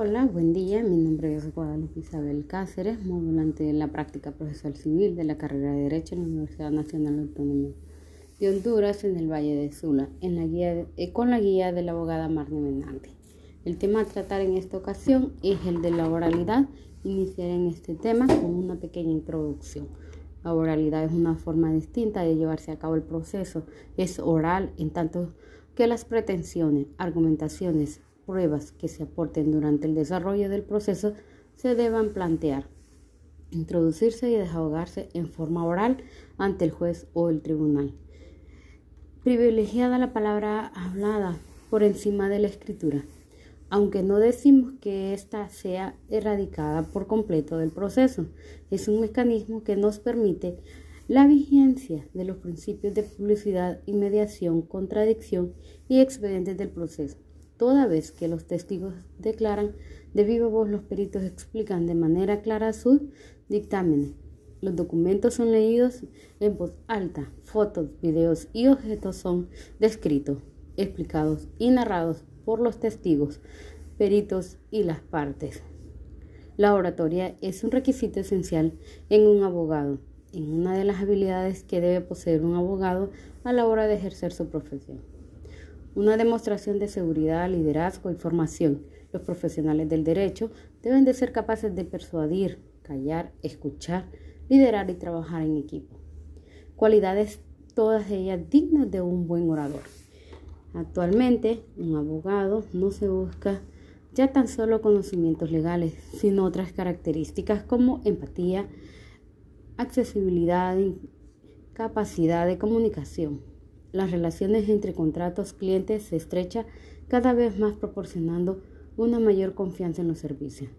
Hola, buen día. Mi nombre es Guadalupe Isabel Cáceres, modulante de la práctica procesal civil de la carrera de Derecho en la Universidad Nacional Autónoma de Honduras en el Valle de Sula, en la guía eh, con la guía de la abogada Marne Menante. El tema a tratar en esta ocasión es el de la oralidad. Iniciaré en este tema con una pequeña introducción. La oralidad es una forma distinta de llevarse a cabo el proceso. Es oral en tanto que las pretensiones, argumentaciones, pruebas que se aporten durante el desarrollo del proceso se deban plantear, introducirse y desahogarse en forma oral ante el juez o el tribunal. Privilegiada la palabra hablada por encima de la escritura, aunque no decimos que ésta sea erradicada por completo del proceso. Es un mecanismo que nos permite la vigencia de los principios de publicidad, inmediación, contradicción y expedientes del proceso toda vez que los testigos declaran de viva voz, los peritos explican de manera clara sus dictámenes. Los documentos son leídos en voz alta, fotos, videos y objetos son descritos, explicados y narrados por los testigos, peritos y las partes. La oratoria es un requisito esencial en un abogado, en una de las habilidades que debe poseer un abogado a la hora de ejercer su profesión una demostración de seguridad, liderazgo y formación. Los profesionales del derecho deben de ser capaces de persuadir, callar, escuchar, liderar y trabajar en equipo. Cualidades todas ellas dignas de un buen orador. Actualmente, un abogado no se busca ya tan solo conocimientos legales, sino otras características como empatía, accesibilidad, capacidad de comunicación, las relaciones entre contratos clientes se estrecha cada vez más proporcionando una mayor confianza en los servicios.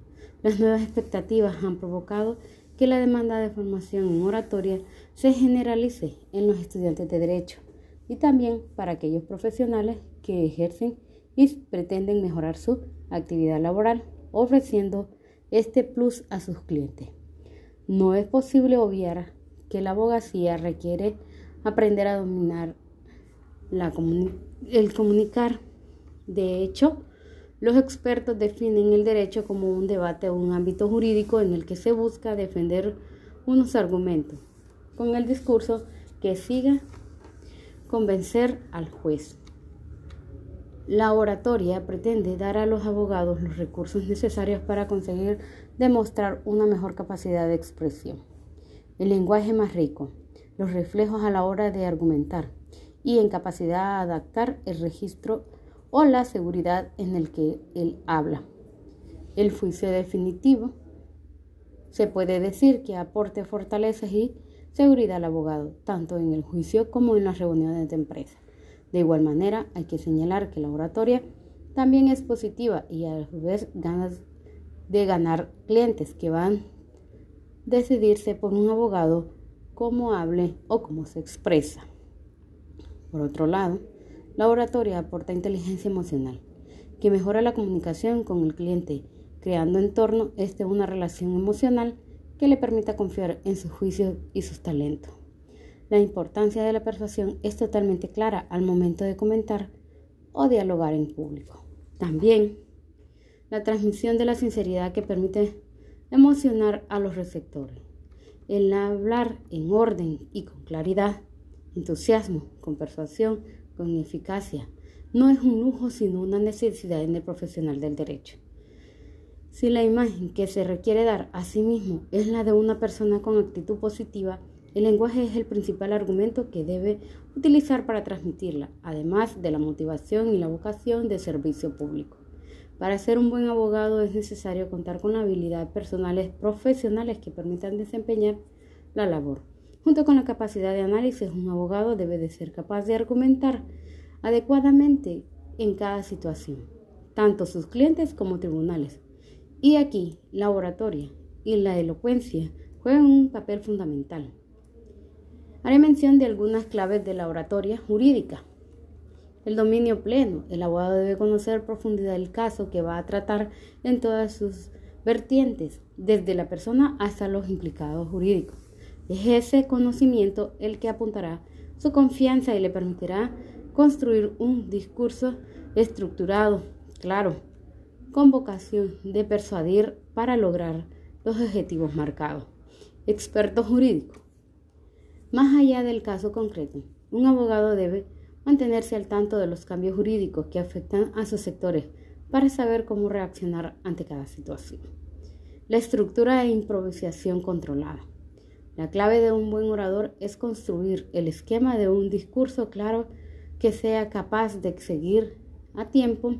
Las nuevas expectativas han provocado que la demanda de formación en oratoria se generalice en los estudiantes de derecho y también para aquellos profesionales que ejercen y pretenden mejorar su actividad laboral ofreciendo este plus a sus clientes. No es posible obviar que la abogacía requiere aprender a dominar el comunicar. De hecho, los expertos definen el derecho como un debate o un ámbito jurídico en el que se busca defender unos argumentos con el discurso que siga convencer al juez. La oratoria pretende dar a los abogados los recursos necesarios para conseguir demostrar una mejor capacidad de expresión, el lenguaje más rico, los reflejos a la hora de argumentar, y en capacidad de adaptar el registro o la seguridad en el que él habla. El juicio definitivo se puede decir que aporte fortalezas y seguridad al abogado, tanto en el juicio como en las reuniones de empresa. De igual manera, hay que señalar que la oratoria también es positiva y a su vez ganas de ganar clientes que van a decidirse por un abogado cómo hable o cómo se expresa. Por otro lado, la oratoria aporta inteligencia emocional, que mejora la comunicación con el cliente, creando en torno este una relación emocional que le permita confiar en sus juicios y sus talentos. La importancia de la persuasión es totalmente clara al momento de comentar o dialogar en público. También la transmisión de la sinceridad que permite emocionar a los receptores. El hablar en orden y con claridad entusiasmo, con persuasión, con eficacia. No es un lujo, sino una necesidad en el profesional del derecho. Si la imagen que se requiere dar a sí mismo es la de una persona con actitud positiva, el lenguaje es el principal argumento que debe utilizar para transmitirla, además de la motivación y la vocación de servicio público. Para ser un buen abogado es necesario contar con la habilidad personales profesionales que permitan desempeñar la labor. Junto con la capacidad de análisis, un abogado debe de ser capaz de argumentar adecuadamente en cada situación, tanto sus clientes como tribunales. Y aquí la oratoria y la elocuencia juegan un papel fundamental. Haré mención de algunas claves de la oratoria jurídica. El dominio pleno. El abogado debe conocer profundidad el caso que va a tratar en todas sus vertientes, desde la persona hasta los implicados jurídicos. Es ese conocimiento el que apuntará su confianza y le permitirá construir un discurso estructurado, claro, con vocación de persuadir para lograr los objetivos marcados. Experto jurídico. Más allá del caso concreto, un abogado debe mantenerse al tanto de los cambios jurídicos que afectan a sus sectores para saber cómo reaccionar ante cada situación. La estructura de improvisación controlada. La clave de un buen orador es construir el esquema de un discurso claro que sea capaz de seguir a tiempo,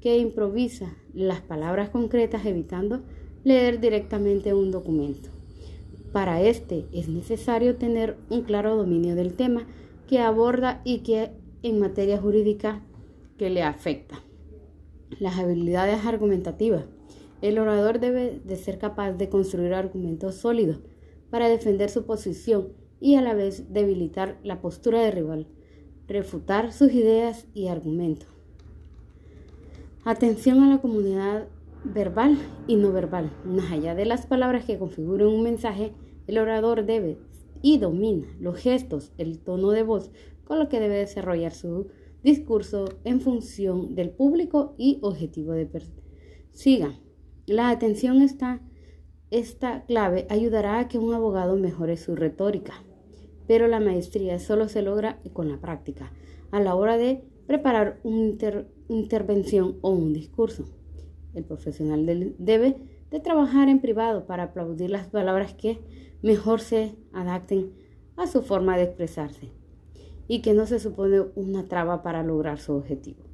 que improvisa las palabras concretas evitando leer directamente un documento. Para este es necesario tener un claro dominio del tema que aborda y que en materia jurídica que le afecta. Las habilidades argumentativas. El orador debe de ser capaz de construir argumentos sólidos para defender su posición y a la vez debilitar la postura del rival, refutar sus ideas y argumentos. Atención a la comunidad verbal y no verbal. Más allá de las palabras que configuran un mensaje, el orador debe y domina los gestos, el tono de voz con lo que debe desarrollar su discurso en función del público y objetivo de siga. La atención está esta clave ayudará a que un abogado mejore su retórica, pero la maestría solo se logra con la práctica, a la hora de preparar una intervención o un discurso. El profesional debe de trabajar en privado para aplaudir las palabras que mejor se adapten a su forma de expresarse y que no se supone una traba para lograr su objetivo.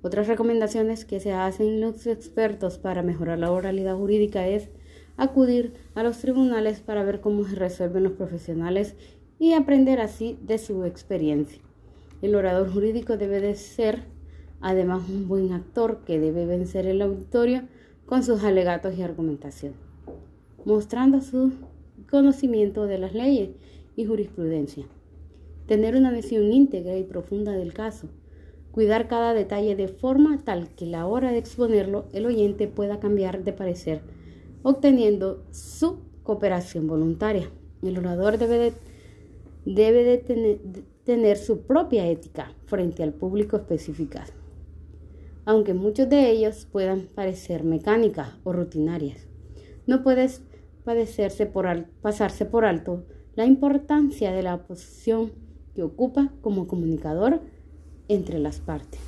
Otras recomendaciones que se hacen los expertos para mejorar la oralidad jurídica es acudir a los tribunales para ver cómo se resuelven los profesionales y aprender así de su experiencia. El orador jurídico debe de ser además un buen actor que debe vencer el auditorio con sus alegatos y argumentación, mostrando su conocimiento de las leyes y jurisprudencia. Tener una visión íntegra y profunda del caso. Cuidar cada detalle de forma tal que la hora de exponerlo el oyente pueda cambiar de parecer obteniendo su cooperación voluntaria. El orador debe de, debe de tener, tener su propia ética frente al público especificado, aunque muchos de ellos puedan parecer mecánicas o rutinarias. No puedes padecerse por pasarse por alto la importancia de la posición que ocupa como comunicador entre las partes.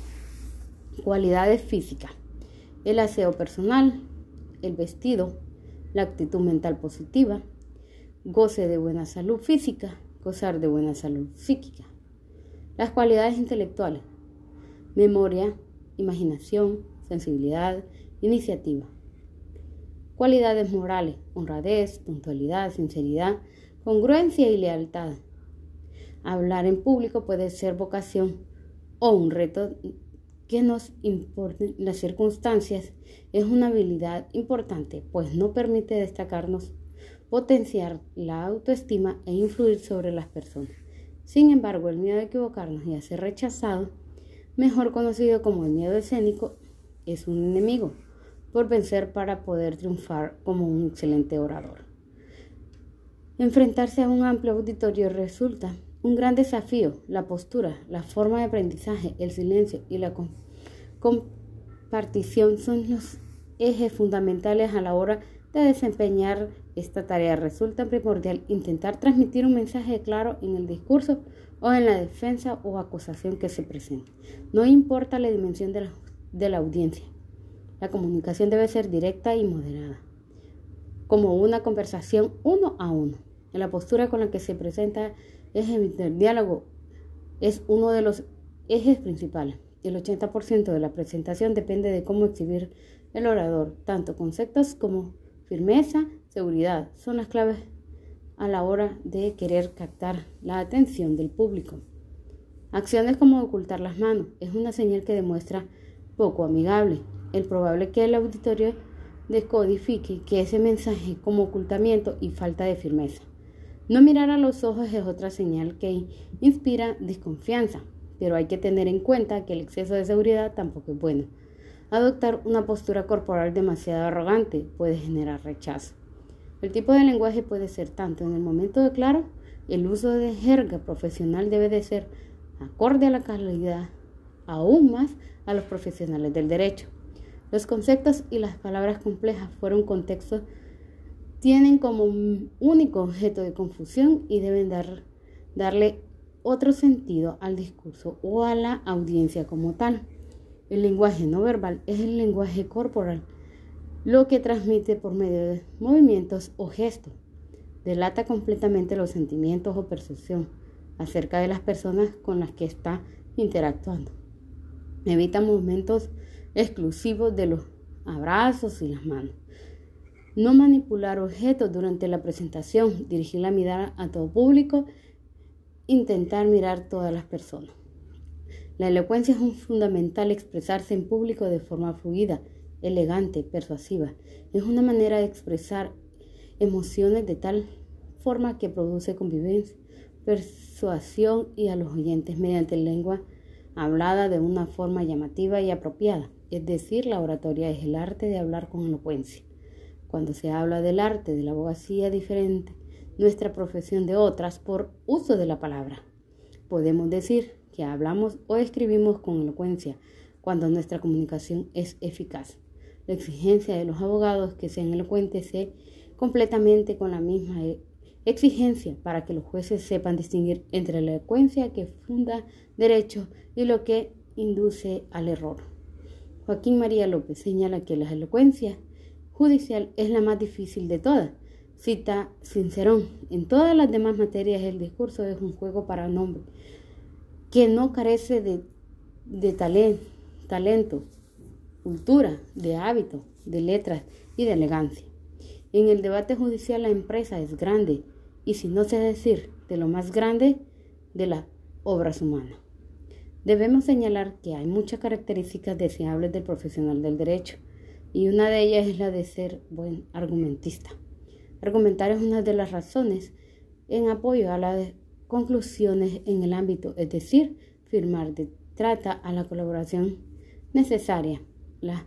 Cualidades físicas. El aseo personal, el vestido, la actitud mental positiva, goce de buena salud física, gozar de buena salud psíquica. Las cualidades intelectuales, memoria, imaginación, sensibilidad, iniciativa. Cualidades morales, honradez, puntualidad, sinceridad, congruencia y lealtad. Hablar en público puede ser vocación o un reto que nos importen las circunstancias es una habilidad importante, pues no permite destacarnos, potenciar la autoestima e influir sobre las personas. Sin embargo, el miedo a equivocarnos y a ser rechazados, mejor conocido como el miedo escénico, es un enemigo por vencer para poder triunfar como un excelente orador. Enfrentarse a un amplio auditorio resulta un gran desafío, la postura, la forma de aprendizaje, el silencio y la compartición son los ejes fundamentales a la hora de desempeñar esta tarea. Resulta primordial intentar transmitir un mensaje claro en el discurso o en la defensa o acusación que se presente. No importa la dimensión de la, de la audiencia. La comunicación debe ser directa y moderada, como una conversación uno a uno. En la postura con la que se presenta el diálogo es uno de los ejes principales. El 80% de la presentación depende de cómo exhibir el orador. Tanto conceptos como firmeza, seguridad son las claves a la hora de querer captar la atención del público. Acciones como ocultar las manos es una señal que demuestra poco amigable. Es probable que el auditorio descodifique que ese mensaje como ocultamiento y falta de firmeza. No mirar a los ojos es otra señal que inspira desconfianza, pero hay que tener en cuenta que el exceso de seguridad tampoco es bueno. Adoptar una postura corporal demasiado arrogante puede generar rechazo. El tipo de lenguaje puede ser tanto en el momento de claro, el uso de jerga profesional debe de ser acorde a la calidad, aún más a los profesionales del derecho. Los conceptos y las palabras complejas fueron contextos tienen como único objeto de confusión y deben dar, darle otro sentido al discurso o a la audiencia como tal. El lenguaje no verbal es el lenguaje corporal, lo que transmite por medio de movimientos o gestos. Delata completamente los sentimientos o percepción acerca de las personas con las que está interactuando. Evita momentos exclusivos de los abrazos y las manos. No manipular objetos durante la presentación, dirigir la mirada a todo público, intentar mirar todas las personas. La elocuencia es un fundamental expresarse en público de forma fluida, elegante, persuasiva. Es una manera de expresar emociones de tal forma que produce convivencia, persuasión y a los oyentes mediante lengua hablada de una forma llamativa y apropiada. Es decir, la oratoria es el arte de hablar con elocuencia. Cuando se habla del arte de la abogacía diferente, nuestra profesión de otras por uso de la palabra. Podemos decir que hablamos o escribimos con elocuencia cuando nuestra comunicación es eficaz. La exigencia de los abogados que sean elocuentes es completamente con la misma e-, exigencia para que los jueces sepan distinguir entre la elocuencia que funda derechos y lo que induce al error. Joaquín María López señala que la elocuencia judicial es la más difícil de todas. Cita Sincerón, en todas las demás materias el discurso es un juego para el hombre, que no carece de, de talento, cultura, de hábito, de letras y de elegancia. En el debate judicial la empresa es grande y si no sé decir de lo más grande de las obras humanas. Debemos señalar que hay muchas características deseables del profesional del derecho y una de ellas es la de ser buen argumentista. Argumentar es una de las razones en apoyo a las conclusiones en el ámbito, es decir, firmar de, trata a la colaboración necesaria. La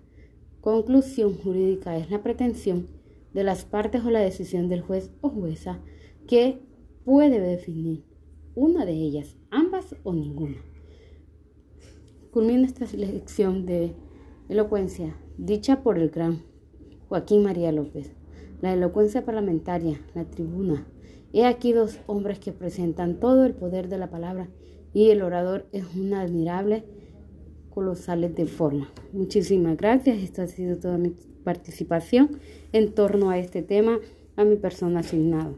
conclusión jurídica es la pretensión de las partes o la decisión del juez o jueza que puede definir una de ellas, ambas o ninguna. Culmina esta lección de elocuencia dicha por el gran Joaquín María López. La elocuencia parlamentaria, la tribuna. He aquí dos hombres que presentan todo el poder de la palabra y el orador es una admirable colosal de forma. Muchísimas gracias. Esta ha sido toda mi participación en torno a este tema, a mi persona asignada.